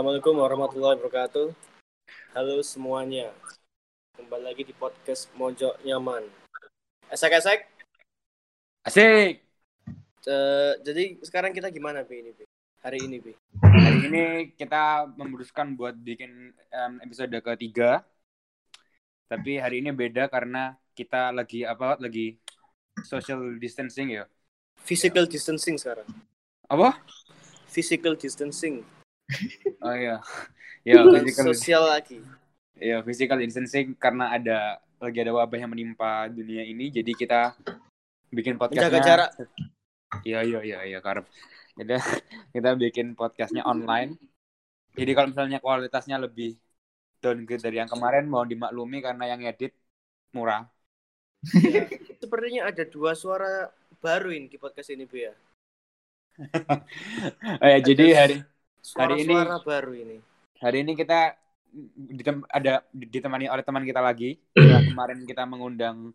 Assalamualaikum warahmatullahi wabarakatuh. Halo semuanya. Kembali lagi di podcast Mojok Nyaman. Esek-esek. Asik. Eh, jadi sekarang kita gimana, Bi, ini, Bi? Hari ini, Bi? Hari ini kita memutuskan buat bikin em, episode ketiga. Tapi hari ini beda karena kita lagi apa? Lagi social distancing ya. Physical distancing sekarang. Apa? Physical distancing. Oh iya. Ya, physical, sosial lagi. ya, physical distancing karena ada lagi ada wabah yang menimpa dunia ini. Jadi kita bikin podcastnya. Menjaga jarak. Iya iya iya iya Karep. Jadi kita bikin podcastnya online. Jadi kalau misalnya kualitasnya lebih downgrade dari yang kemarin mau dimaklumi karena yang edit murah. Ya. Sepertinya ada dua suara baru ini di podcast ini, Bi ya. Oh ya, jadi hari Hari ini- baru ini. hari ini kita ditem- ada ditemani oleh teman kita lagi. Kemarin kita mengundang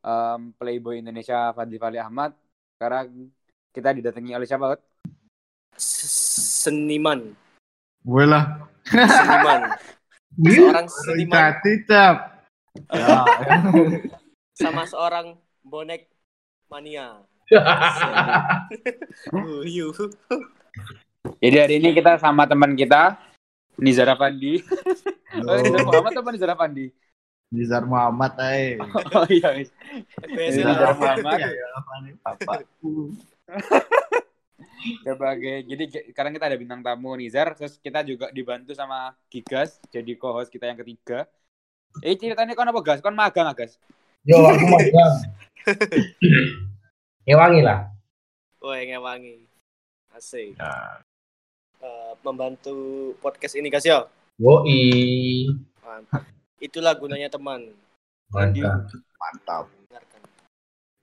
em, Playboy Indonesia Fadli Fali Ahmad. Sekarang kita didatangi oleh siapa? Ut? Seniman. Gue lah. Seniman. Seorang seniman Ticap. Ya, sama seorang bonek mania. Uh. Jadi hari ini kita sama teman kita Nizara Pandi. Oh, Nizar Muhammad apa Nizara Pandi? Nizar Muhammad eh. Oh iya. iya. Nizar. Muhammad Ya, apa nih, bapakku. sebagai jadi sekarang kita ada bintang tamu Nizar terus kita juga dibantu sama Gigas jadi co-host kita yang ketiga. Eh ceritanya kon apa gas? Kon magang ah, gas? Yo, aku magang. Ngewangi lah. Woi, ngewangi. Asik. Eh, membantu podcast ini kasih ya. Woi. Mantap. Itulah gunanya teman. Mantap. mantap.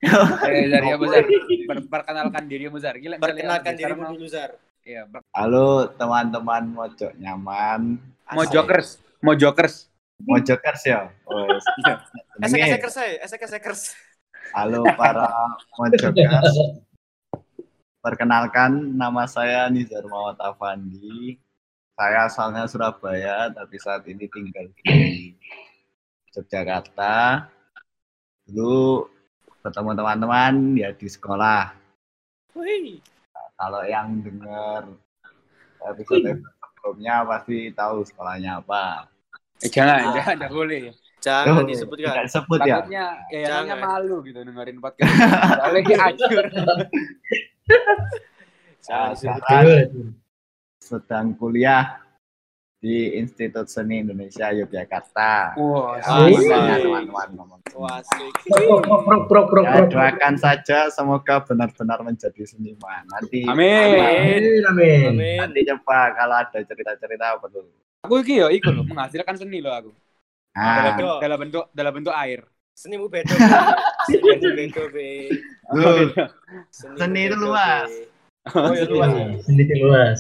Dari apa Zar? Per- Perkenalkan dirimu Zar. Gila, Perkenalkan Zar, dirimu mau- dulu, Zar. Iya, Halo teman-teman mojok nyaman. mau Asik. jokers, mau jokers. Mojokers ya. Wes. Esek Jenenge, esekers saya, esek esekers. Halo para mojokers. Perkenalkan nama saya Nizar Muhammad Afandi. Saya asalnya Surabaya tapi saat ini tinggal di Yogyakarta. Dulu bertemu teman-teman ya di sekolah. Wih. Kalau yang dengar episode sebelumnya pasti tahu sekolahnya apa. Eh, jangan, Ah. jangan, tidak boleh. Jangan Oh, disebutkan. Tidak disebut ya. Takutnya ya Jangan. malu gitu dengerin podcast. Soalnya diacur. Jangan disebutkan. sekarang sedang kuliah di Institut Seni Indonesia Yogyakarta. Wah, Ah, Ya, teman-teman ngomong. Ya, doakan saja semoga benar-benar menjadi seniman. Nanti Amin. Amin, amin. Amin. Nanti coba kalau ada cerita-cerita apa tuh. Aku iki yo iku loh menghasilkan seni loh aku. Nah, Betul. Dalam bentuk dalam bentuk air. Senimu bedo. Be. Senimu bedo, Be. Seni itu luas. Oh, ya luas. ya. Sedikit luas.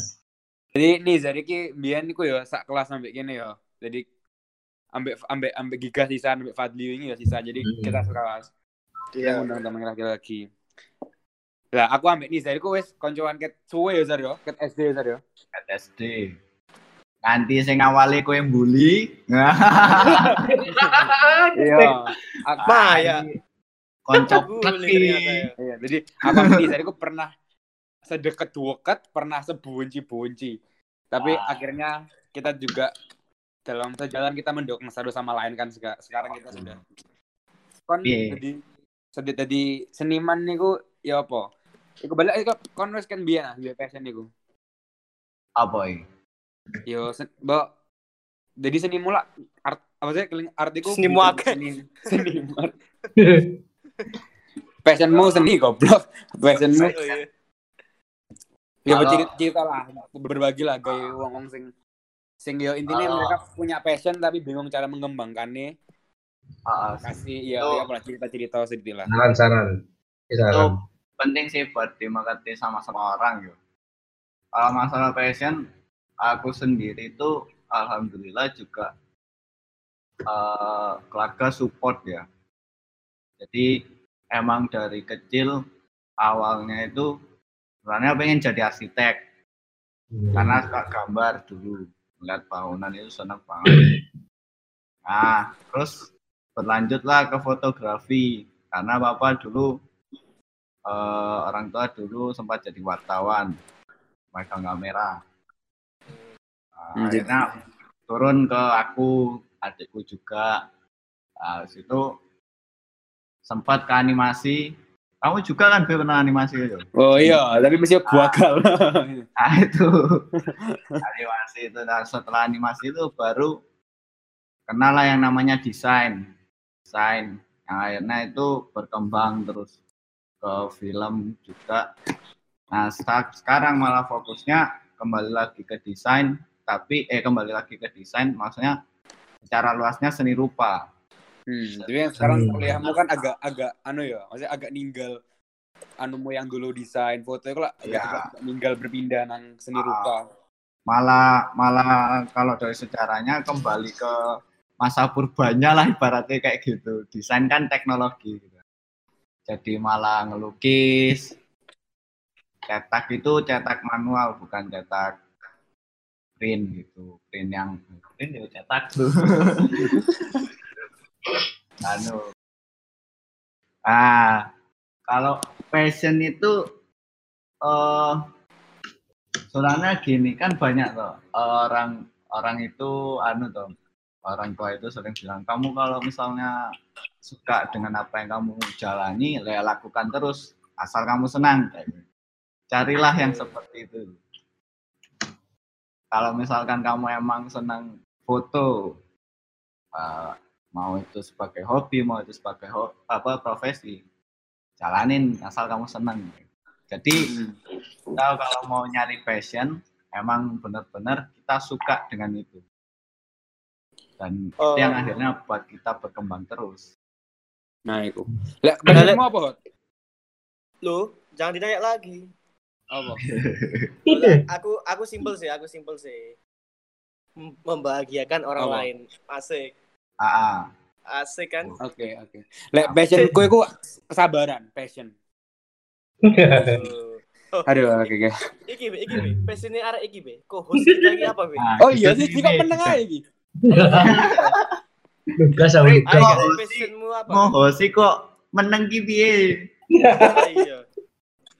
Jadi nih jadi ki biyen iku yo sak kelas sampai kene yo. Jadi ambek ambek ambek gigas sisa ambek Fadli ini ya sisa. Jadi Hmm. kita sekelas. Kita Iya. ngundang teman laki-laki. Lah aku ambek nih jadi ku wis koncoan ket suwe yo Zar yo, ket SD yo Zar yo. Kat SD. Nanti sing awali kowe bully. Iya. Aku Ma, ya. Koncok ya. Iya, jadi aku sama Nisa aku pernah sedekat deket, pernah sebunci-bunci. Tapi Ah. akhirnya kita juga dalam sejalan kita mendukung satu sama lain kan seka- sekarang kita sudah. Kon Iya. jadi sedih jadi seniman niku ya apa? Iku balik iku kon wis kan biyen ah, biyen passion niku. apa iki? Yo sen, mbok jadi seni mula art apa sih keling artiku Seni muake. seni seniman. Passionmu seni goblok. Passionmu Oh, iya. Ya Kalau- cerita, lah, berbagi lah gaya wong wong sing sing yo intinya Kalau- mereka punya passion tapi bingung cara mengembangkannya. Ah, ah, Kasih ya Itu- ya apa cerita cerita sedikit lah. Saran, saran. Itu Saran. penting sih buat dimengerti sama sama orang yo. Kalau masalah passion, aku sendiri itu alhamdulillah juga eh, keluarga support ya. Jadi emang dari kecil awalnya itu sebenarnya pengen jadi arsitek. karena suka gambar dulu melihat bangunan itu senang banget nah terus berlanjutlah ke fotografi karena bapak dulu eh, orang tua dulu sempat jadi wartawan megang kamera Nah, Hmm, jadi- akhirnya turun ke aku adikku juga nah, situ sempat ke animasi kamu juga kan pernah animasi itu Oh iya, tapi masih gagal. Nah itu animasi itu. Nah, setelah animasi itu baru kenal lah yang namanya desain, desain. Yang akhirnya itu berkembang terus ke film juga. Nah sekarang malah fokusnya kembali lagi ke desain, tapi eh kembali lagi ke desain, maksudnya secara luasnya seni rupa. Hmm, tapi yang sekarang kuliahmu kan agak agak anu ya, maksudnya agak ninggal anumu yang dulu desain foto itu lah agak, Ya. agak ninggal berpindah nang seni Ah. rupa. Malah malah kalau dari sejarahnya kembali ke masa purbanya lah ibaratnya kayak gitu. Desain kan teknologi. Gitu. Jadi malah ngelukis, cetak itu cetak manual bukan cetak print gitu. Print yang print ya cetak tuh. anu. Ah, kalau passion itu eh soalnya gini kan banyak loh orang orang itu anu toh orang tua itu sering bilang kamu kalau misalnya suka dengan apa yang kamu jalani ya lakukan terus asal kamu senang kayak gitu. carilah yang seperti itu kalau misalkan kamu emang senang foto eh, mau itu sebagai hobi mau itu sebagai ho- apa profesi jalanin asal kamu senang jadi kita kalau mau nyari passion emang benar-benar kita suka dengan itu dan Oh. itu yang akhirnya buat kita berkembang terus Nah itu. Lah, passionmu apa? Lu jangan ditanya lagi. Apa? Aku aku simpel sih, aku simpel sih. Mem- Membahagiakan orang Apa? lain. Asik. AA Asik kan? Oke, oke. Lek passionku iku kesabaran, passion. Oh, Aduh, oke, oke. iki be, iki be. Passionnya arek iki be. Kok host kita iki apa be? Oh iya sih, jika gini. meneng aja iki. Lugas aku Ayo Oh, guys, host passionmu apa? mau sih kok meneng ki piye Iya.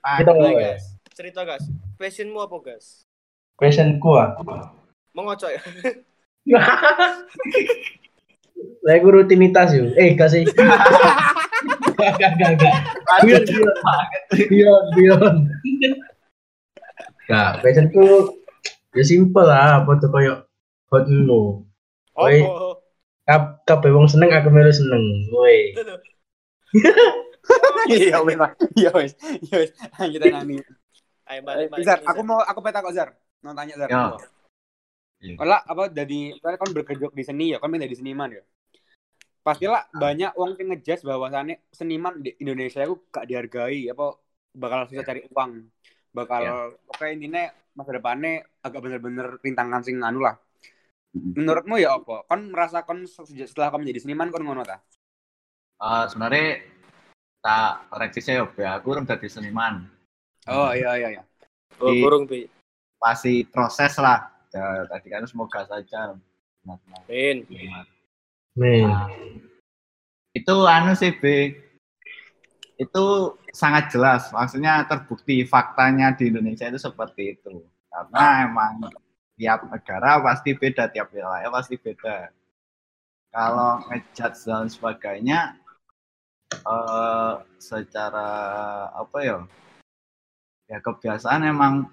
Kita guys, cerita guys. Passionmu apa guys? Passionku ah. Mengocok ya? Lah rutinitas yo. Eh kasih. Gak gak gak gak. Biar biar biar. Gak, passionku ya simpel lah, apa tuh koyo hot. Woi. Oh, Kap kabeh wong seneng aku melu seneng. Woi. Iya wes, iya wes, iya wes. Lanjut aja nami. Ayo balik balik. Zar, ini, aku mau aku peta kok Zar. Mau tanya Zar. Yo. Kalau apa dari kan kan berkedok di seni ya, kan menjadi seniman ya. Pastilah banyak orang yang ngejudge bahwasannya seniman di Indonesia itu gak dihargai apa bakal susah cari uang. Bakal Ya. oke intinya masa depannya agak bener-bener rintangan sing anu lah. Mm. Menurutmu ya apa? Kan merasa kan setelah kamu menjadi seniman kan ngono ta? Eh, sebenarnya tak koreksi saya Be. aku udah jadi seniman Oh iya iya iya. Oh, burung be. masih proses lah ya, tadi kan semoga saja benar-benar Min. seniman. Nih. Nah, itu anu sih B itu sangat jelas maksudnya terbukti faktanya di Indonesia itu seperti itu karena emang tiap negara pasti beda tiap wilayah pasti beda kalau ngejudge dan sebagainya eh, secara apa ya ya kebiasaan emang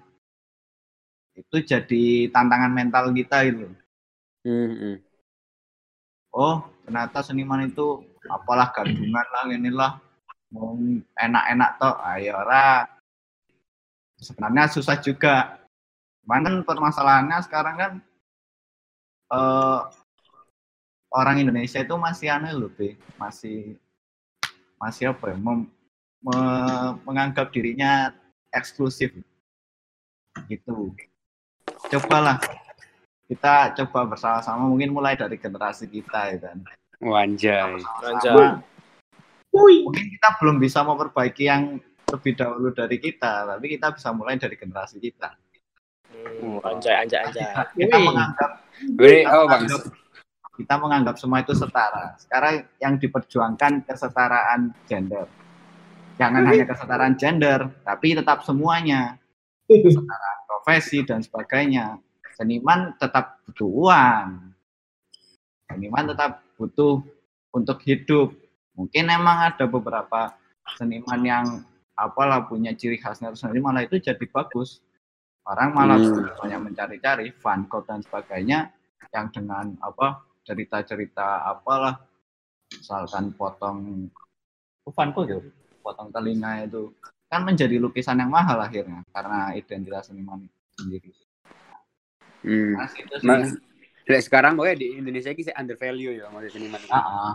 itu jadi tantangan mental kita itu Hmm, hmm. oh ternyata seniman itu apalah gandungan lah inilah. Mau enak-enak toh. Ayo ora. Sebenarnya susah juga. Cuman kan permasalahannya sekarang kan eh, orang Indonesia itu masih aneh loh Be. masih masih apa ya? Mem- me- menganggap dirinya eksklusif gitu cobalah kita coba bersama-sama mungkin mulai dari generasi kita ya kan. Anjay. mungkin kita belum bisa memperbaiki yang lebih dahulu dari kita tapi kita bisa mulai dari generasi kita Hmm, anjay, anjay, anjay. kita Wih. menganggap kita oh menganggap, kita menganggap semua itu setara. Sekarang yang diperjuangkan kesetaraan gender. Jangan hanya kesetaraan gender, tapi tetap semuanya. Kesetaraan profesi dan sebagainya. Seniman tetap butuh uang. Seniman tetap butuh untuk hidup. Mungkin emang ada beberapa seniman yang apalah punya ciri khasnya tersendiri malah itu jadi bagus. Orang malah Hmm. banyak mencari-cari Van Gogh dan sebagainya yang dengan apa cerita-cerita apalah misalkan potong oh, Van Gogh ya potong telinga itu kan menjadi lukisan yang mahal akhirnya karena identitas seniman sendiri. hmm. Nah, itu sih. Lek sekarang pokoknya di Indonesia ini under value ya masih seniman. Ah, ah.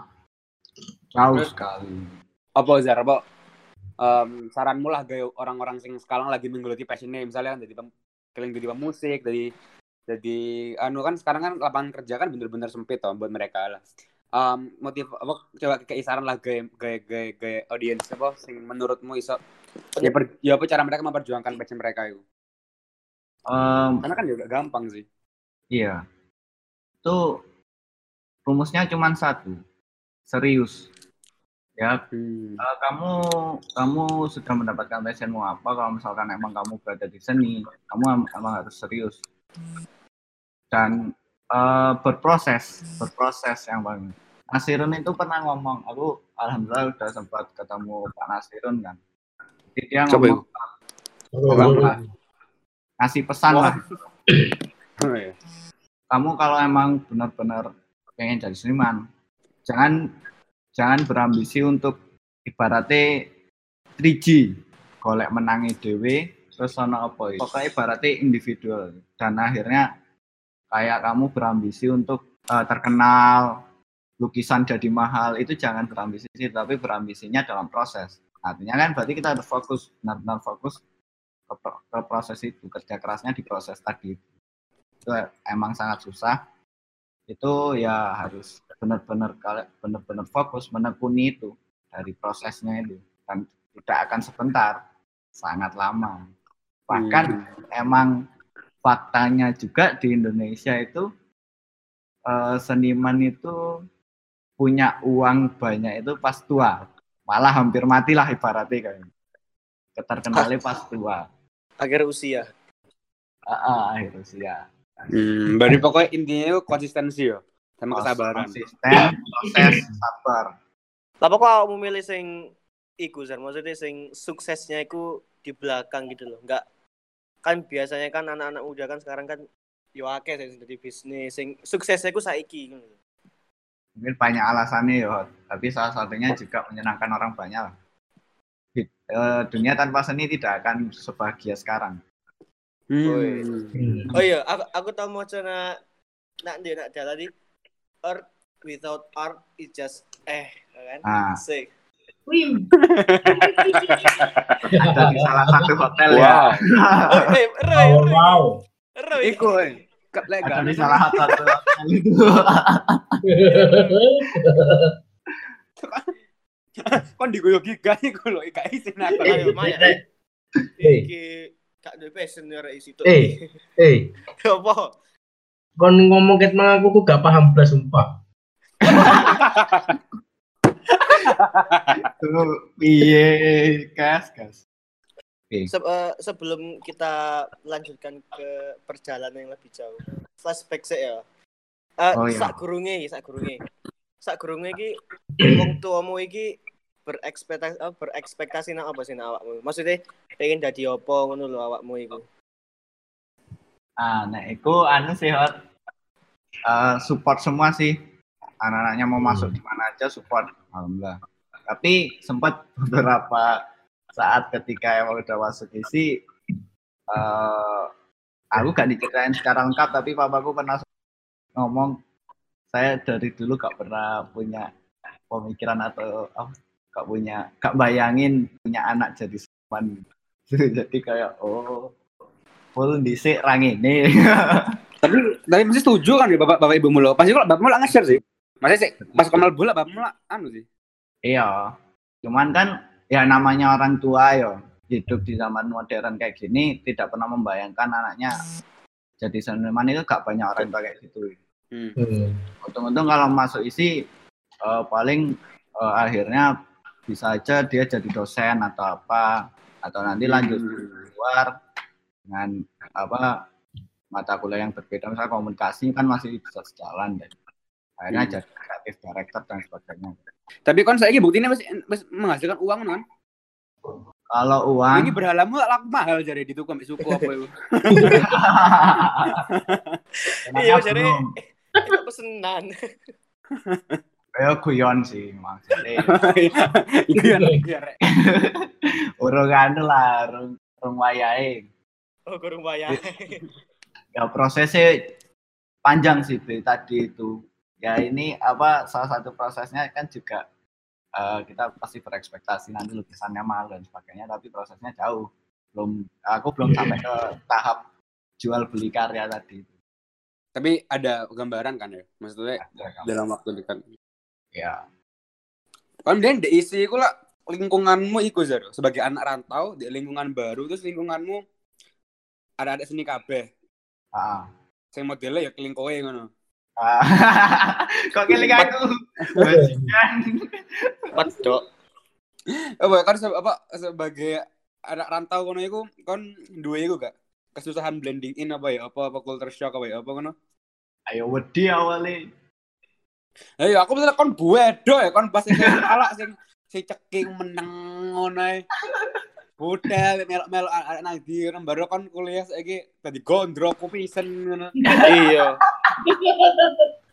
jauh Terus- sekali. Apa Zar, apa em, saranmu lah gaya orang-orang sing sekarang lagi menggeluti passionnya misalnya kan jadi pem, kalian jadi pemusik, jadi jadi anu kan sekarang kan lapangan kerja kan bener-bener sempit toh buat mereka lah. Em, motif apa coba kayak saran lah gaya gaya gaya, gaya audiens apa sing menurutmu iso ya, per- ya apa cara mereka memperjuangkan passion mereka itu Em, karena kan juga gampang sih Iya. Itu rumusnya cuma satu. Serius. Ya, hmm. eh, kamu kamu sudah mendapatkan passionmu apa? Kalau misalkan emang kamu berada di seni, kamu em- emang harus serius. Dan eh, berproses, berproses yang paling. Nasirun itu pernah ngomong, aku alhamdulillah udah sempat ketemu Pak Nasirun kan. Jadi dia Coba ngomong, Bapak, ngasih pesan Wah. lah Oh, iya. kamu kalau emang benar-benar pengen jadi seniman, jangan jangan berambisi untuk ibaratnya 3G, golek menangi dewe, terus ono apa ya? Pokoknya ibaratnya individual dan akhirnya kayak kamu berambisi untuk eh, terkenal, lukisan jadi mahal, itu jangan berambisi sih, tapi berambisinya dalam proses. Artinya kan berarti kita harus fokus, benar-benar fokus ke, ke proses itu, kerja kerasnya di proses tadi. Itu emang sangat susah. Itu ya harus benar-benar benar-benar fokus menekuni itu dari prosesnya itu. Dan tidak akan sebentar sangat lama. Bahkan emang faktanya juga di Indonesia itu eh, seniman itu punya uang banyak itu pas tua malah hampir matilah ibaratnya kayak keterkenalnya pas tua Akhir usia. Ah, ah, akhir usia Hmm, berarti pokoknya intinya itu konsistensi ya sama kesabaran. konsisten proses sabar Apa kok kamu milih sing iku Zar? Maksudnya sing suksesnya iku di belakang gitu loh. Enggak kan biasanya kan anak-anak muda kan sekarang kan yo akeh sing dari bisnis sing suksesnya iku saiki gitu. Mungkin banyak alasannya ya tapi salah satunya juga menyenangkan orang banyak lah. Di- eh, dunia tanpa seni tidak akan sebahagia sekarang Hmm. Oh iya, aku aku tau mau nak nak dia nak dia tadi art without art is just eh kan? Sik. Wih. ada di salah satu hotel ya Wow. Oh, eh, Roy, Wow, Roy, wow. Roy. Iku, eh. Kak, lek gak salah satu kon digoyo giga iku lho, gak isin aku. Eh, lumayan. Eh, eh. Iki kak de passion ora isi tuh. Eh. Eh, Apa? kon ngomong ket mang aku ku gak paham blas sumpah. tuh piye gas gas Se- eh, sebelum kita lanjutkan ke perjalanan yang lebih jauh. Flashback sih ya. Eh, Oh, iya. sak gurunge, sak gurunge. Sak gurunge iki wong tuamu iki berekspektasi eh, berekspektasi nang apa sih nang awakmu? Maksudnya pengen dadi apa ngono lho awakmu iku. ah nah itu anu sih Hot. Eh, support semua sih anak-anaknya mau masuk di mana aja support alhamdulillah tapi sempat beberapa saat ketika emang udah masuk isi eh aku gak diceritain secara lengkap tapi papaku pernah ngomong saya dari dulu gak pernah punya pemikiran atau apa gak punya gak bayangin punya anak jadi seniman jadi kayak oh full dhisik rang ini Tapi tapi mesti setuju kan ya bapak bapak ibu mulu. Pasti kalau bapak mulu nge-share sih. Masih sih pas kamal bola bapak mulu anu sih. Iya. Cuman kan ya namanya orang tua ya. hidup di zaman modern kayak gini tidak pernah membayangkan anaknya jadi seniman itu gak banyak orang yang kayak gitu Hmm. Hmm. untung-untung kalau masuk isi eh, paling eh, akhirnya bisa aja dia jadi dosen atau apa atau nanti lanjut di luar dengan apa mata kuliah yang berbeda misalnya komunikasi kan masih bisa sejalan dan akhirnya Hmm. jadi kreatif director dan sebagainya Tapi kan saya buktinya masih, masih menghasilkan uang kan? kalau uang Ini berhalamu laku mahal jadi di tukang suku apa itu? Iya, jadi itu pesenan. Kayak guyon sih maksudnya Iya, iya, Rek. urung anu lah urung urung wayahe Oh, kurang bayar. ya prosesnya panjang sih tadi itu ya ini apa salah satu prosesnya kan juga eh, kita pasti berekspektasi nanti lukisannya mahal dan sebagainya tapi prosesnya jauh belum aku belum sampai ke tahap jual beli karya tadi Tapi ada gambaran kan ya? Maksudnya dalam waktu dekat. ya Kan dia diisi lah lingkunganmu iku Zaro sebagai anak rantau di lingkungan baru terus lingkunganmu ada ada seni kabeh. ah. Sing modelnya ya keling kowe ngono. Ah. kok keling aku. Pedok. Apa kan se- apa sebagai anak rantau kono iku kon duwe iku gak kesusahan blending in apa ya apa apa culture shock apa ya apa ngono. ayo wedi awalnya Eh aku misalnya kon buedo ya kon pas sing alak sing sing ceking meneng ngono ae. Budal melok-melok anak nang ndi baru kon kuliah saiki dadi gondrong kupisen ngono. Iya.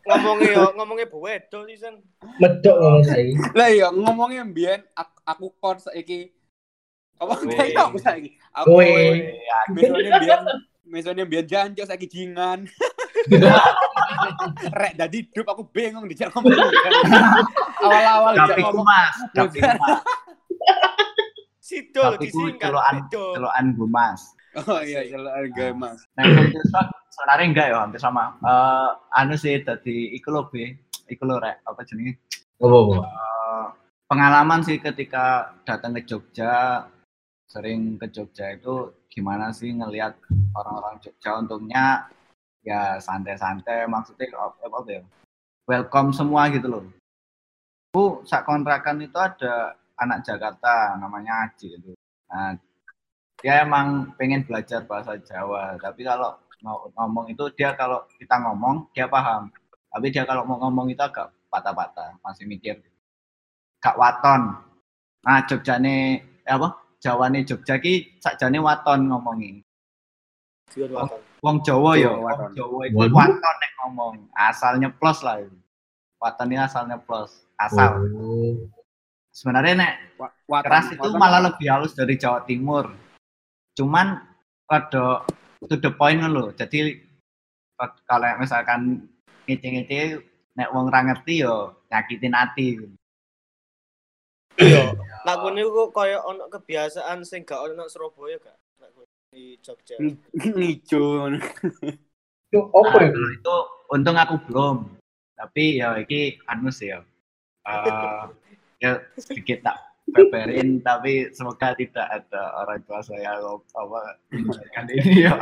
Ngomongnya yo ngomongnya buwedo sih sen. Medok ngomong saya. Lah iya ngomongnya mbiyen aku, aku kon saiki apa Kowe. saiki aku saiki aku Kowe. misalnya biyen misalnya biyen janjo saiki jingan. Rek dadi hidup aku bingung dijak ngomong. Awal-awal dijak ngomong. mas tapi Bukan. mas Sido tapi ku disingkat. mas Oh iya, jalan harga mas. Nah, shock sebenarnya enggak ya, hampir sama. Eh anu sih tadi iku lho be, iku lho rek, apa jenenge? Apa apa? Eh, pengalaman sih ketika datang ke Jogja, sering ke Jogja itu gimana sih ngelihat orang-orang Jogja untungnya ya santai-santai maksudnya apa apa ya? Welcome semua gitu loh. Bu, sak kontrakan itu ada anak Jakarta namanya Aji itu. Nah, dia emang pengen belajar bahasa Jawa, tapi kalau mau ngomong itu dia kalau kita ngomong dia paham. Tapi dia kalau mau ngomong itu agak patah-patah, masih mikir. Gak waton. Nah, Jogja nih apa? Jawa nih Jogja ki sakjane waton ngomongi. Wong Jawa ya, wong waton. Jawa itu waton nek ngomong. Asalnya plus lah itu. Waton ini asalnya plus. Asal. Oh. Sebenarnya nek waton- keras itu waton- malah lebih halus dari Jawa Timur. Cuman rada to the point lho. Jadi kalau misalkan ngece-ngece nek wong ra ngerti yo nyakitin hati. Iya. Nak kene kok koyo ono kebiasaan sing gak ono nang Surabaya gak? Di Jogja. Ngicu. Itu apa Nah, itu? untung aku belum. Tapi ya iki anu sih ya. Eh, ya sedikit tak beberin tapi semoga tidak ada orang tua saya apa mendengarkan ini ya.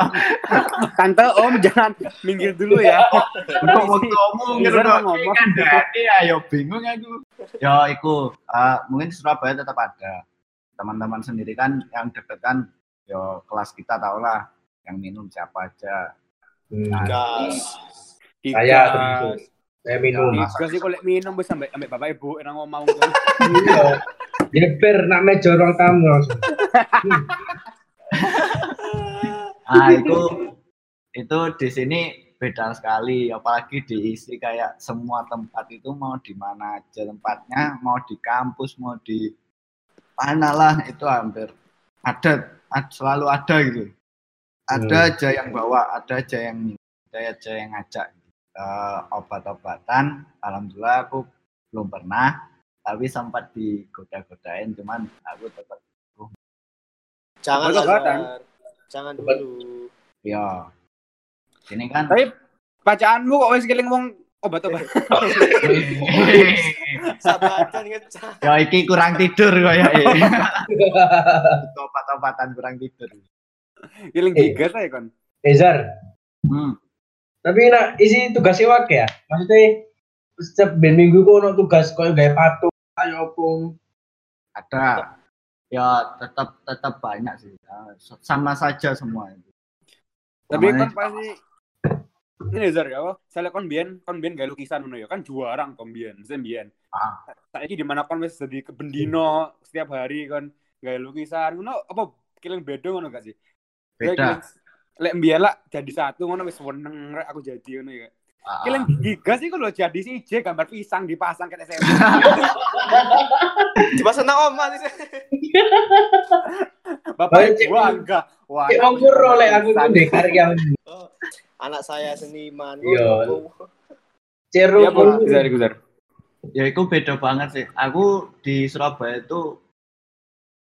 Tante Om jangan minggir dulu ya. Kok mau ngomong gitu Bisa dong. ngomong. Kan dari ayo bingung aku. Ya iku eh, mungkin Surabaya tetap ada. Teman-teman sendiri kan yang deket kan ya kelas kita tau lah yang minum siapa aja. Hmm. Gas. Saya terus. Saya minum. Tiga sih kalau minum bisa sampai sampai bapak ibu yang ngomong Iya. Jeper nak meja orang tamu langsung. Nah itu itu di sini beda sekali apalagi diisi kayak semua tempat itu mau di mana aja tempatnya mau di kampus mau di mana lah itu hampir ada, ad- selalu ada gitu ada Hmm. aja yang bawa ada aja yang ada aja yang ngajak Eh, obat-obatan alhamdulillah aku belum pernah tapi sempat digoda-godain cuman aku tetap Jangan Obat-obatan. Jangan dulu. ya ini kan Tapi bacaanmu kok wis keling wong obat-obat. Sabadan ngecah. ya iki kurang tidur kaya obat-obatan kurang tidur Giling gigas aja kon. Ezar, hmm. Tapi nak isi tugasnya wak ya? Maksudnya setiap ben minggu kok ono tugas koyo gawe patung ayo opung. ada ya tetap tetap banyak sih Ya, sama saja semua itu Tapi kan pasti ini Zar ya, apa? Saya kon biyen kon biyen gawe lukisan ngono ya, kan juarang kon biyen, mesti biyen. Ah. Saiki di mana kon wis jadi kebendino setiap hari kon gawe lukisan ngono apa kiling bedo ngono gak sih? Beda Lek biyen lah jadi satu ngono wis weneng rek aku jadi ngono ya. Ah, gigas iku lho jadi sih J gambar pisang dipasang ke SMP. Coba senang oma sih. Bapak ibu enggak. Wah. Cek wong kuro lek aku ku ndek karya. Oh, anak saya seniman. Iya. Cero Ya, iku, Zar. ya itu beda banget sih aku di Surabaya itu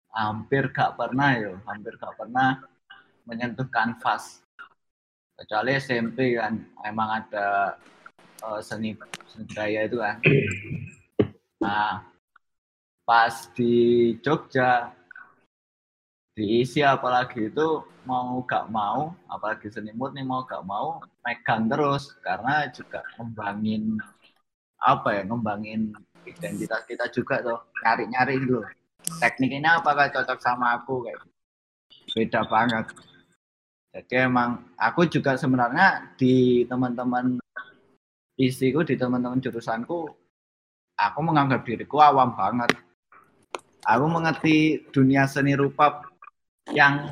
hampir gak pernah ya hampir gak pernah menyentuh kanvas kecuali SMP kan emang ada eh, seni seni budaya itu kan. Nah pas di Jogja diisi apalagi itu mau gak mau apalagi seni murni mau gak mau megang terus. Karena juga ngembangin apa ya ngembangin identitas kita juga tuh nyari-nyari dulu. Tekniknya apakah cocok sama aku kayak beda banget jadi emang aku juga sebenarnya di teman-teman isiku di teman-teman jurusanku aku menganggap diriku awam banget. Aku mengerti dunia seni rupa yang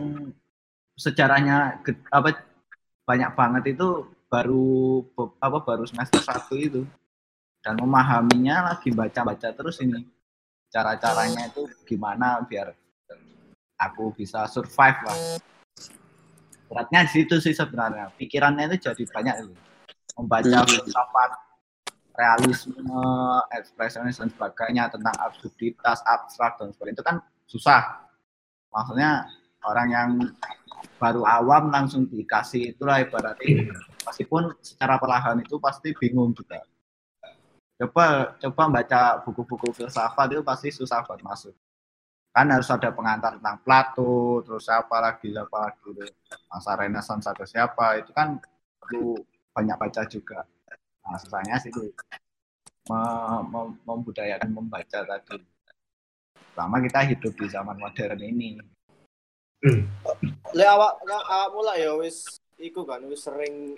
sejarahnya apa banyak banget itu baru apa baru semester satu itu. Dan memahaminya lagi baca-baca terus ini. Cara-caranya itu gimana biar aku bisa survive lah beratnya di situ sih sebenarnya. Pikirannya itu jadi banyak itu. Membaca Hmm. filsafat realisme ekspresionis dan sebagainya tentang absurditas abstrak dan sebagainya itu kan susah. Maksudnya orang yang baru awam langsung dikasih itulah ibaratnya. Meskipun secara perlahan itu pasti bingung juga. Coba coba baca buku-buku filsafat itu pasti susah buat masuk kan harus ada pengantar tentang Plato terus apa lagi apa lagi masa Renaissance atau siapa itu kan perlu banyak baca juga. Nah susahnya sih itu. Mem- mem- membudayakan membaca tadi. Selama kita hidup di zaman modern ini. Le awak awak awak mula ya wis iku kan wis sering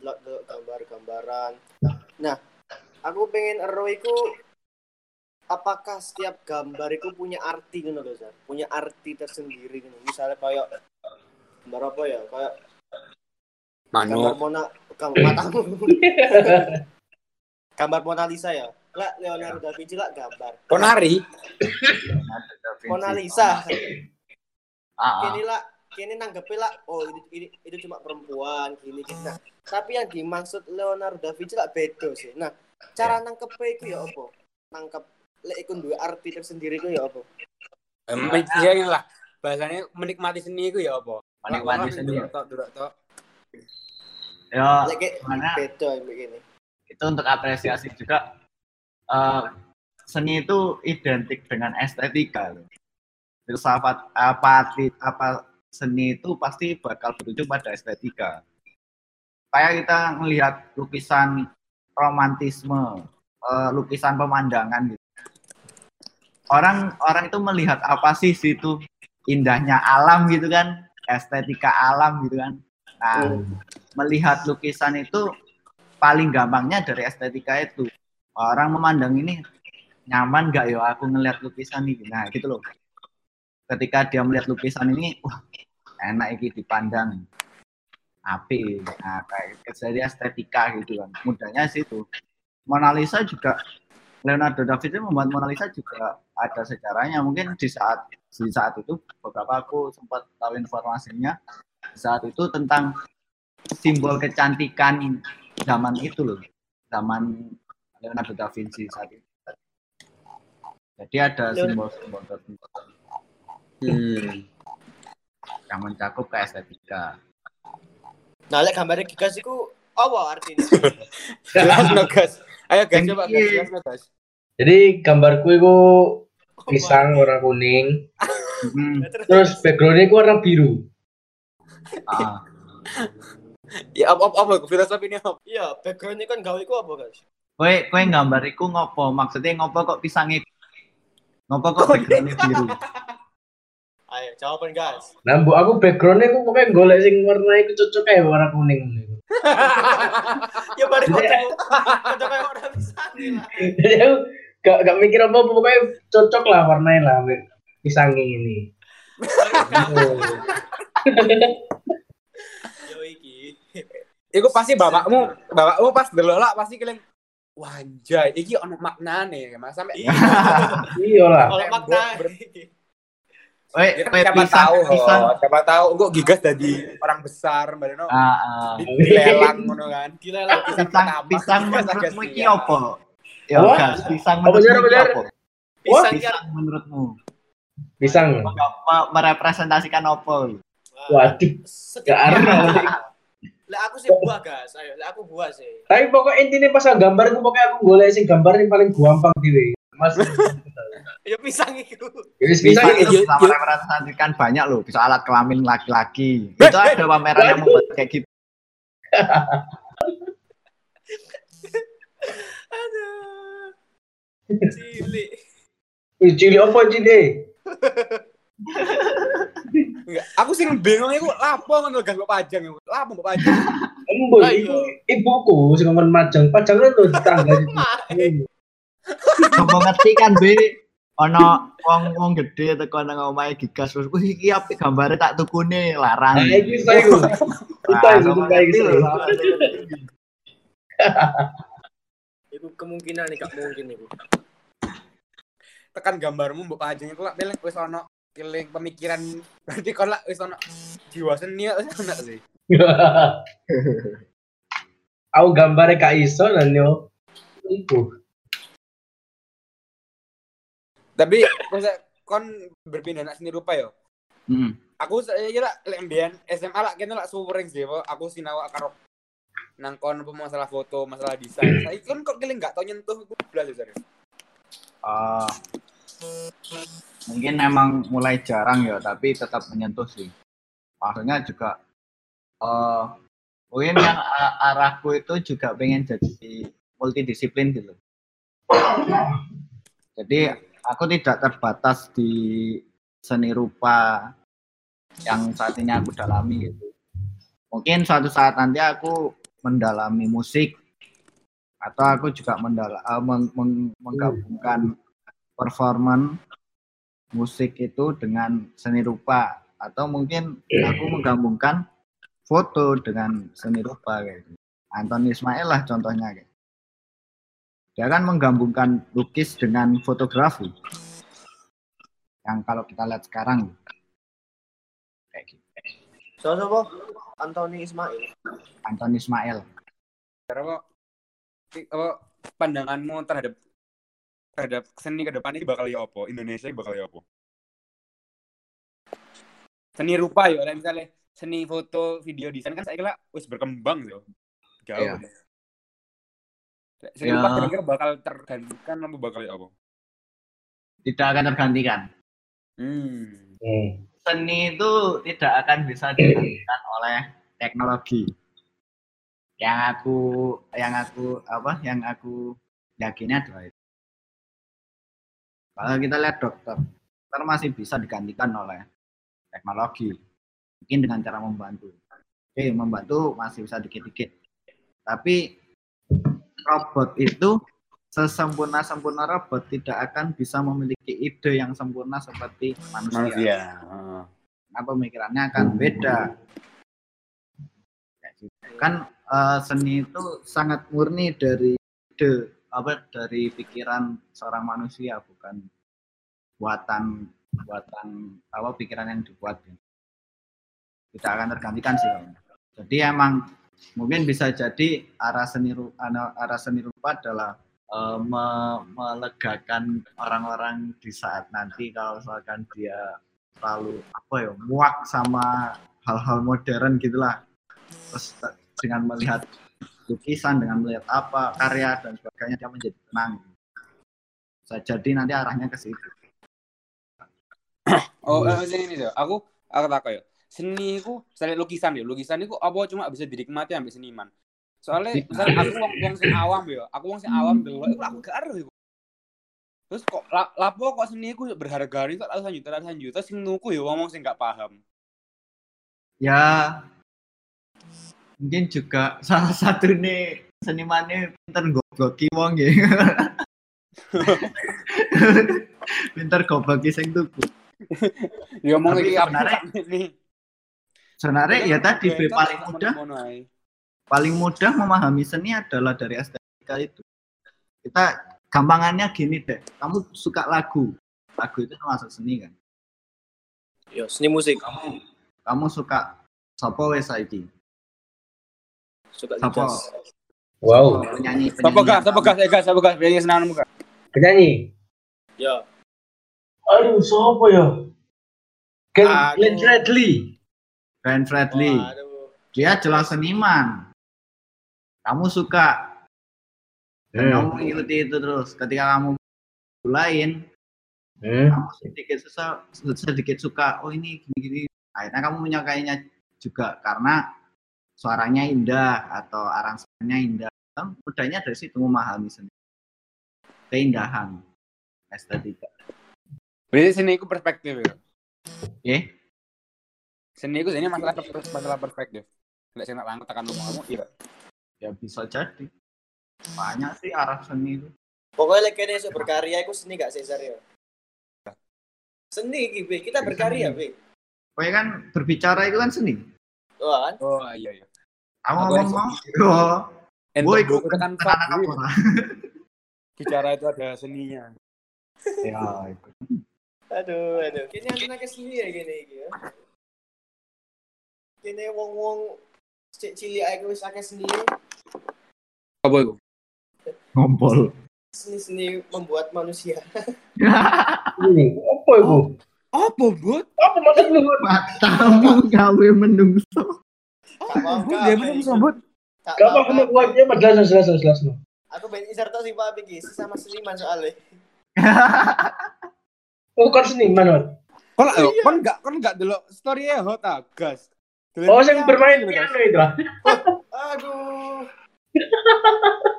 gambar-gambaran. Nah, aku pengen ero iku apakah setiap gambar itu punya arti gitu loh, Zar? Punya arti tersendiri gitu. Misalnya kayak gambar apa ya? Kayak gambar Manu. Mona gambar matamu. gambar Mona Lisa ya. Lah Leonardo da Vinci lah gambar. Ponari. Mona Lisa. Ah, ah. Kini lah, kini nanggepin lah, oh ini, ini itu cuma perempuan, gini gini. Nah, tapi yang dimaksud Leonardo da Vinci lah beda sih. Nah, cara nangkepnya itu ya apa? Nangkep lek iku duwe arti tersendiri itu ya apa? Ya lah. Bahasanya menikmati seni itu ya apa? menikmati sendiri Tok, tok, tok. ya mana beda begini. itu untuk apresiasi juga eh, seni itu identik dengan estetika loh. filsafat apa arti apa seni itu pasti bakal berujung pada estetika kayak kita melihat lukisan romantisme eh, lukisan pemandangan gitu orang orang itu melihat apa sih situ indahnya alam gitu kan estetika alam gitu kan. Nah melihat lukisan itu paling gampangnya dari estetika itu. Orang memandang ini nyaman nggak ya aku ngeliat lukisan ini? Nah gitu loh. Ketika dia melihat lukisan ini wah enak ini dipandang. Api. Nah kayak jadi estetika gitu kan. Mudahnya situ Mona Lisa juga Leonardo da Vinci membuat Mona Lisa juga ada sejarahnya mungkin di saat di saat itu beberapa aku sempat tahu informasinya di saat itu tentang simbol kecantikan zaman itu loh zaman Leonardo da Vinci saat itu jadi ada simbol-simbol tertentu Hmm. yang mencakup ke estetika Nah, lek gambarnya gigas iku Apa artinya? Jelas no guys. Ayo guys coba ini. guys, jelas no guys. Jadi gambarku itu pisang warna kuning, Hmm. terus backgroundnya itu warna biru. Ah. Ya apa apa, apa filosofi ini apa? Iya, backgroundnya kan gawe iku apa, guys? Kowe kowe gambar iku ngopo? Maksudnya ngopo kok pisangnya ngopo kok backgroundnya biru? Ayo, jawaban, guys. Nah, mbok aku backgroundnya aku pokoknya golek sing warna itu cocok kayak warna kuning. ya bari foto. Foto kayak orang pisang lah. Jadi aku gak, gak mikir apa apa pokoknya cocok lah warnanya lah pisang ini. Oh. Yo iki. Iku pasti bapakmu, bapakmu pas delok pasti kalian Wajah, iki ono maknane, Mas. Sampai Iya. Iya lah. Kalau makna kan kowe siapa pisang tahu, pisang. Siapa tahu kok gigas jadi orang besar, Mbak Deno. Ah, ah. Di- Dilelang ngono kan. gila lah. Pisang Pisang pertama, pisang Ya Apa? gas, pisang Apa, menurutmu Jar, iki Jar? opo? Pisang Pisang menurutmu. Pisang. Me- merepresentasikan opo? Waduh, gak arah. Lah aku sih buah, guys. Ayo, lah aku buah sih. Tapi pokoknya intinya pas gambar aku pokoknya aku golek sing gambar yang paling gampang dhewe. Mas. Ya pisang iku. Wis Pisang itu iya. merepresentasikan banyak loh. Bisa alat kelamin laki-laki. Itu ada pameran yang membuat kayak gitu. Aduh. Cilik. Wih, Cili apa cili? Enggak, aku sing bingung iku lapo ngono mbok pajang iku. Lapo mbok pajang. Embul, iku ibuku sing ngomong majang. Pajang lho tetangga itu. Coba ngerti kan, Be? Ono wong wong gede teko nang omahe gigas terus, "Wih, iki apik gambare tak tukune larang." Nah, iki iku. Kita Nah, itu Iku kemungkinan nih, gak mungkin iku. Tekan gambarmu mbok pajang iku lak beleng wis ono keling pemikiran berarti kon lak wis ono jiwa seni wis ono sih. Aku gambarnya gak iso lan yo. Iku. Tapi kok kon berpindah nak seni rupa yo. Hmm. Aku saya kira lek mbiyen SMA lak kene lak suwering sih, aku sinau karo nang kon apa masalah foto, masalah desain. Saiki kon kok kene gak tau nyentuh iku blas ya. Eh, mungkin emang mulai jarang ya, tapi tetap menyentuh sih. Maksudnya juga eh mungkin yang arahku itu juga pengen jadi multidisiplin gitu. Jadi aku tidak terbatas di seni rupa yang saat ini aku dalami gitu. Mungkin suatu saat nanti aku mendalami musik atau aku juga mendala, eh, meng- meng- menggabungkan performan musik itu dengan seni rupa atau mungkin aku menggabungkan foto dengan seni rupa kayak gitu. Anton Ismail lah contohnya kayak. Dia kan menggabungkan lukis dengan fotografi. Yang kalau kita lihat sekarang kayak gitu. So, so, Anthony Ismail. Anton Ismail. Cara apa, pandanganmu terhadap terhadap seni ke depan ini bakal ya apa? Indonesia ini bakal ya apa? Seni rupa ya, lah misalnya seni foto, video desain kan saya kira wis berkembang yo. Jauh. Iya. Lek Seni Ya. rupa kira-kira bakal tergantikan apa bakal ya apa? Tidak akan tergantikan. Hmm. Hmm. Seni itu tidak akan bisa digantikan oleh teknologi. Yang aku yang aku apa yang aku yakini adalah itu. Kalau kita lihat dokter, dokter masih bisa digantikan oleh teknologi. Mungkin dengan cara membantu. Oke, membantu masih bisa dikit-dikit. Tapi robot itu sesempurna-sempurna robot tidak akan bisa memiliki ide yang sempurna seperti manusia Manusia. Nah, pemikirannya akan beda. Gitu. Kan eh, seni itu sangat murni dari ide apa dari pikiran seorang manusia bukan buatan buatan apa pikiran yang dibuat. Tidak akan tergantikan sih. Jadi emang mungkin bisa jadi arah seni arah seni rupa adalah eh, me- melegakan orang-orang di saat nanti kalau misalkan dia terlalu apa ya muak sama hal-hal modern gitulah. Terus te- dengan melihat lukisan dengan melihat apa karya dan sebagainya dia menjadi tenang. Bisa jadi nanti arahnya ke situ. Oh, eh, ini nih, aku aku tak ya. Seni itu, saya lukisan ya, lukisan itu apa cuma bisa dinikmati ambil seniman. Soalnya, misalnya aku wong wong sing awam ya, aku wong sing awam dulu, itu aku gak iku. Terus kok la- lapo kok seni iku berharga nih kok ratusan juta ratusan juta sing nuku ya wong sing gak paham. ya. Mungkin juga salah satu nih senimannya pinter gobloki wong ya. Pinter gobloki sing tuku. Ya ngomong iki sebenarnya- nih? sebenarnya ya tadi Kan Be, paling mudah. paling mudah memahami seni adalah dari estetika itu. Kita gampangannya gini deh kamu suka lagu lagu itu termasuk seni kan Yo, seni musik. kamu kamu suka Sopo wes saiki Suka Sopo jazz. Wow. penyanyi penyanyi sapa gas, eh gas, sapa gas, penyanyi senang muka. Penyanyi. Yo, Aduh, siapa ya? Glenn Fredly. Glenn Fredly dia jelas seniman kamu suka dan Hmm. kamu mengikuti itu terus ketika kamu lain Hmm. kamu sedikit susah sedikit suka oh ini gini gini akhirnya kamu menyukainya juga karena suaranya indah atau aransemennya indah kan mudahnya dari situ memahami seni keindahan estetika Berarti seni itu perspektif ya. oke Seni itu ini masalah masalah perspektif. Tidak sih nak langkah tekan ngomong kamu, iya. ya bisa jadi banyak sih arah seni itu Pokoknya kene iso berkarya iku seni gak sih Saryo? Seni Be. Kita berkarya, Be. pokoknya kan berbicara itu kan seni Wah, kan? Oh iya iya. kamu Aku ngomong mau oh, anak fak, kamu iya. bicara itu ada seninya. ya itu Aduh, aduh. Kini aku nak seni ya gini iki ya. Kini wong-wong cek cilik ae wis akeh seni. Apa itu? Ngompol Seni-seni membuat manusia. Ini, apa itu? Apa, Bud? Apa maksudmu? matamu gawe menungso Gak mau Bud, dia belum sambut. Gak Gak mau. apa kamu kuatnya, Mas. Jelas, jelas, jelas, jelas. no. Aku tau sih Pak iki sama seniman soalnya. Oh, kan seniman, Man. Kon kon enggak kon enggak delok story e hot ah, gas. Oh, yang bermain piano itu lah. Aduh.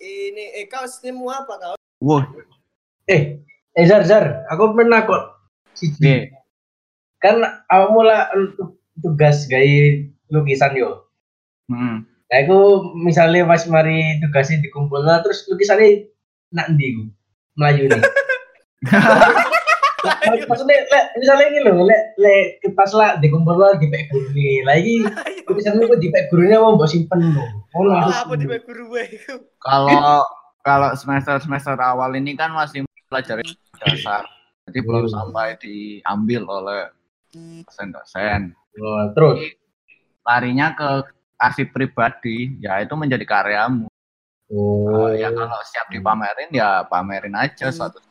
Ini eh kau senimu apa kau? wah Eh, eh Zar, Zar, aku pernah kok. Oke. Kan aku mulai untuk tugas gaya lukisan yo. Hmm. Nah, aku misalnya pas mari tugasnya dikumpul nah, terus lukisannya nak ndi ku? Melayu nih. Maksudnya, le, misalnya ini loh, le, le, pas lah dikumpul lah di pek guru nih. Lagi lukisannya kok di pek gurunya mau mbok simpen loh. Oh, apa di bawah guru gue? Kalau kalau semester semester awal ini kan masih pelajari dasar, jadi belum Hmm. sampai diambil oleh dosen-dosen. Oh, terus. Larinya ke arsip pribadi, ya itu menjadi karyamu. Oh, ya kalau siap dipamerin ya pamerin aja suatu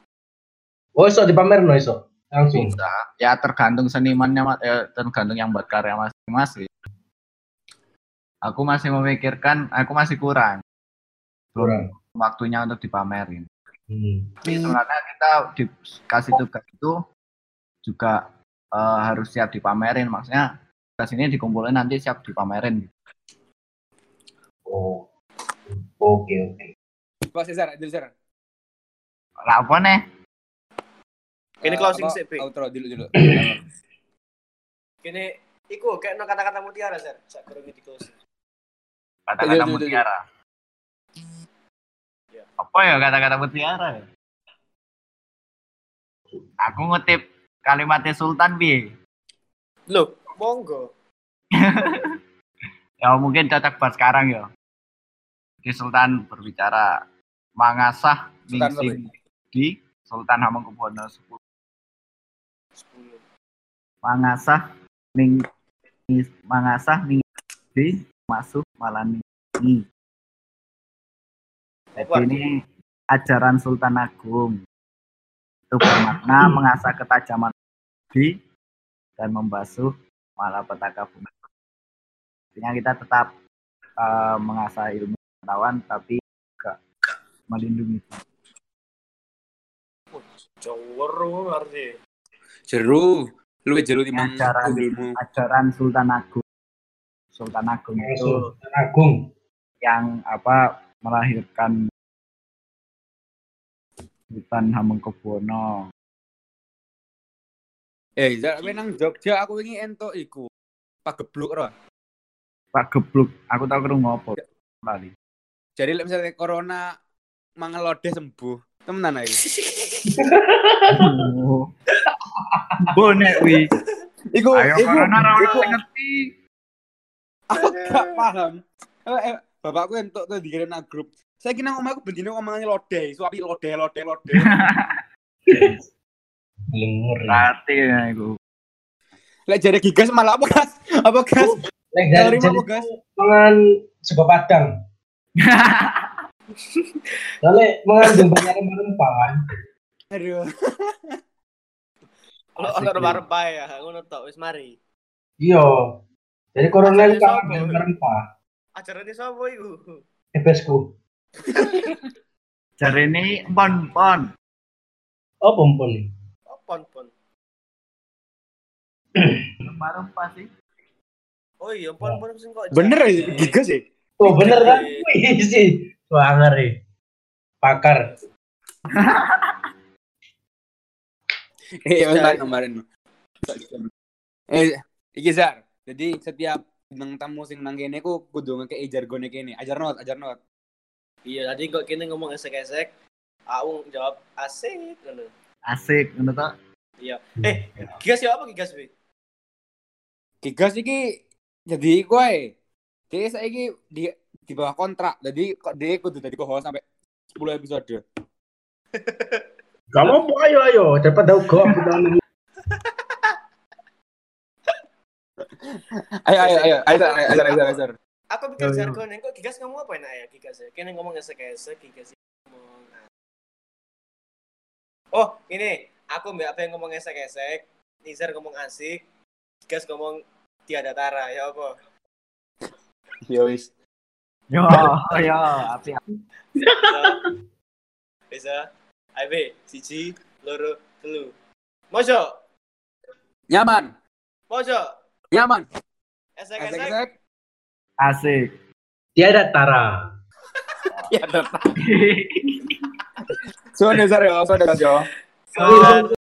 Oh, iso dipamer no iso. Langsung. bisa. Ya tergantung senimannya, Mas. ya tergantung yang buat karya masing-masing. Aku masih memikirkan, aku masih kurang. Belum waktunya untuk dipamerin. Hmm. Tapi sebenarnya kita dikasih tugas itu juga eh, harus siap dipamerin. Maksudnya tugas ini dikumpulin nanti siap dipamerin. Oh. Oke, oke. Pak Cesar, Cesar. Lah apa nih? Ini Eh, closing apa, sih. Outro dulu dulu. Kini iku kayak no kata-kata mutiara, Sir. Sak kurang di closing. Kata-kata mutiara. Ya. Apa ya kata-kata mutiara? Aku ngutip kalimatnya Sultan bi. Loh, monggo. Ya mungkin cocok buat sekarang ya. Di Sultan berbicara mangasah Sultan ningsing di Sultan Hamengkubuwono X. Mangasah ning mangasah ning di masuk malani. Jadi ini ajaran Sultan Agung. Itu bermakna mengasah ketajaman di dan membasuh malapetaka bumi. Artinya kita tetap eh, mengasah ilmu pengetahuan tapi juga melindungi. Jawur arti. Jeru. Lu jeru timbang Ajaran, ilmu. ajaran Sultan Agung. Sultan Agung itu Sultan Agung. yang apa melahirkan Sultan Hamengkubuwono. Eh, jar kowe nang Jogja aku wingi entuk iku. Pagebluk ora. Pak Gebluk, aku tahu kerungu apa. Lali. Jadi lek misalnya corona mangelode sembuh. Temenan ae. Bonek wi. Iku Ayo iku ora ono iku sing ngerti. aku gak paham. Eh, eh, bapakku entuk tuh dikirim nang grup. Saya kira ngomong aku bendino ngomongnya lode, suapi lode, lode, lode. Lengur. Berarti ya iku. Lek jare gigas malah apa gas? Apa gas? Lek jadi apa gas? mangan sego padang. Soalnya mengandung banyak rempah-rempah kan. Aduh. Wi. rempah ya, ngono tok wis mari. Iya. Jadi corona kan siapa? rempah-rempah. Ajarane sapa iku? Ebesku. Jare ini pon pon. Oh, pompon. Oh, pon pon. Rempah-rempah sih. Oh iya, pon pon sing kok. Bener ya gigas ya? Oh, bener kan? Wih, sih. Wah, ngeri. Pakar. Eh, bentar kemarin. Eh, iki Zar. Jadi setiap bintang tamu sing nang kene ku kudu ngekei jargone kene. Ajar not, ajar not. Iya, tadi kok kini ngomong esek-esek. Aku jawab asik ngono. Asik ngono ta. Iya. Eh, gigas ya apa gigas, Wi? Gigas iki jadi iku ae. Dia saiki di di bawah kontrak. Jadi kok dia kudu dadi co-host sampai 10 episode. Gak apa ayo ayo. Daripada bilang Ayo ayo ayo, ayo ayo ayo ayo. Aku bikin jargon, kok gigas ngomong apa enak ya gigas ya? Kini ngomong esek-esek, gigas ngomong. Oh, ini aku mbak apa yang ngomong esek-esek, Nizar ngomong asik, gigas ngomong tiada tara, ya apa? Yo wis. Yo, yo, api. Bisa? Bisa? Ayo, siji, loro, telu. Mojo, Nyaman, mojo, nyaman. esek-esek, Esek-esek. Asik. tiada tara. Ya, tetap. So, Zar yo, so, Zar yo. Go.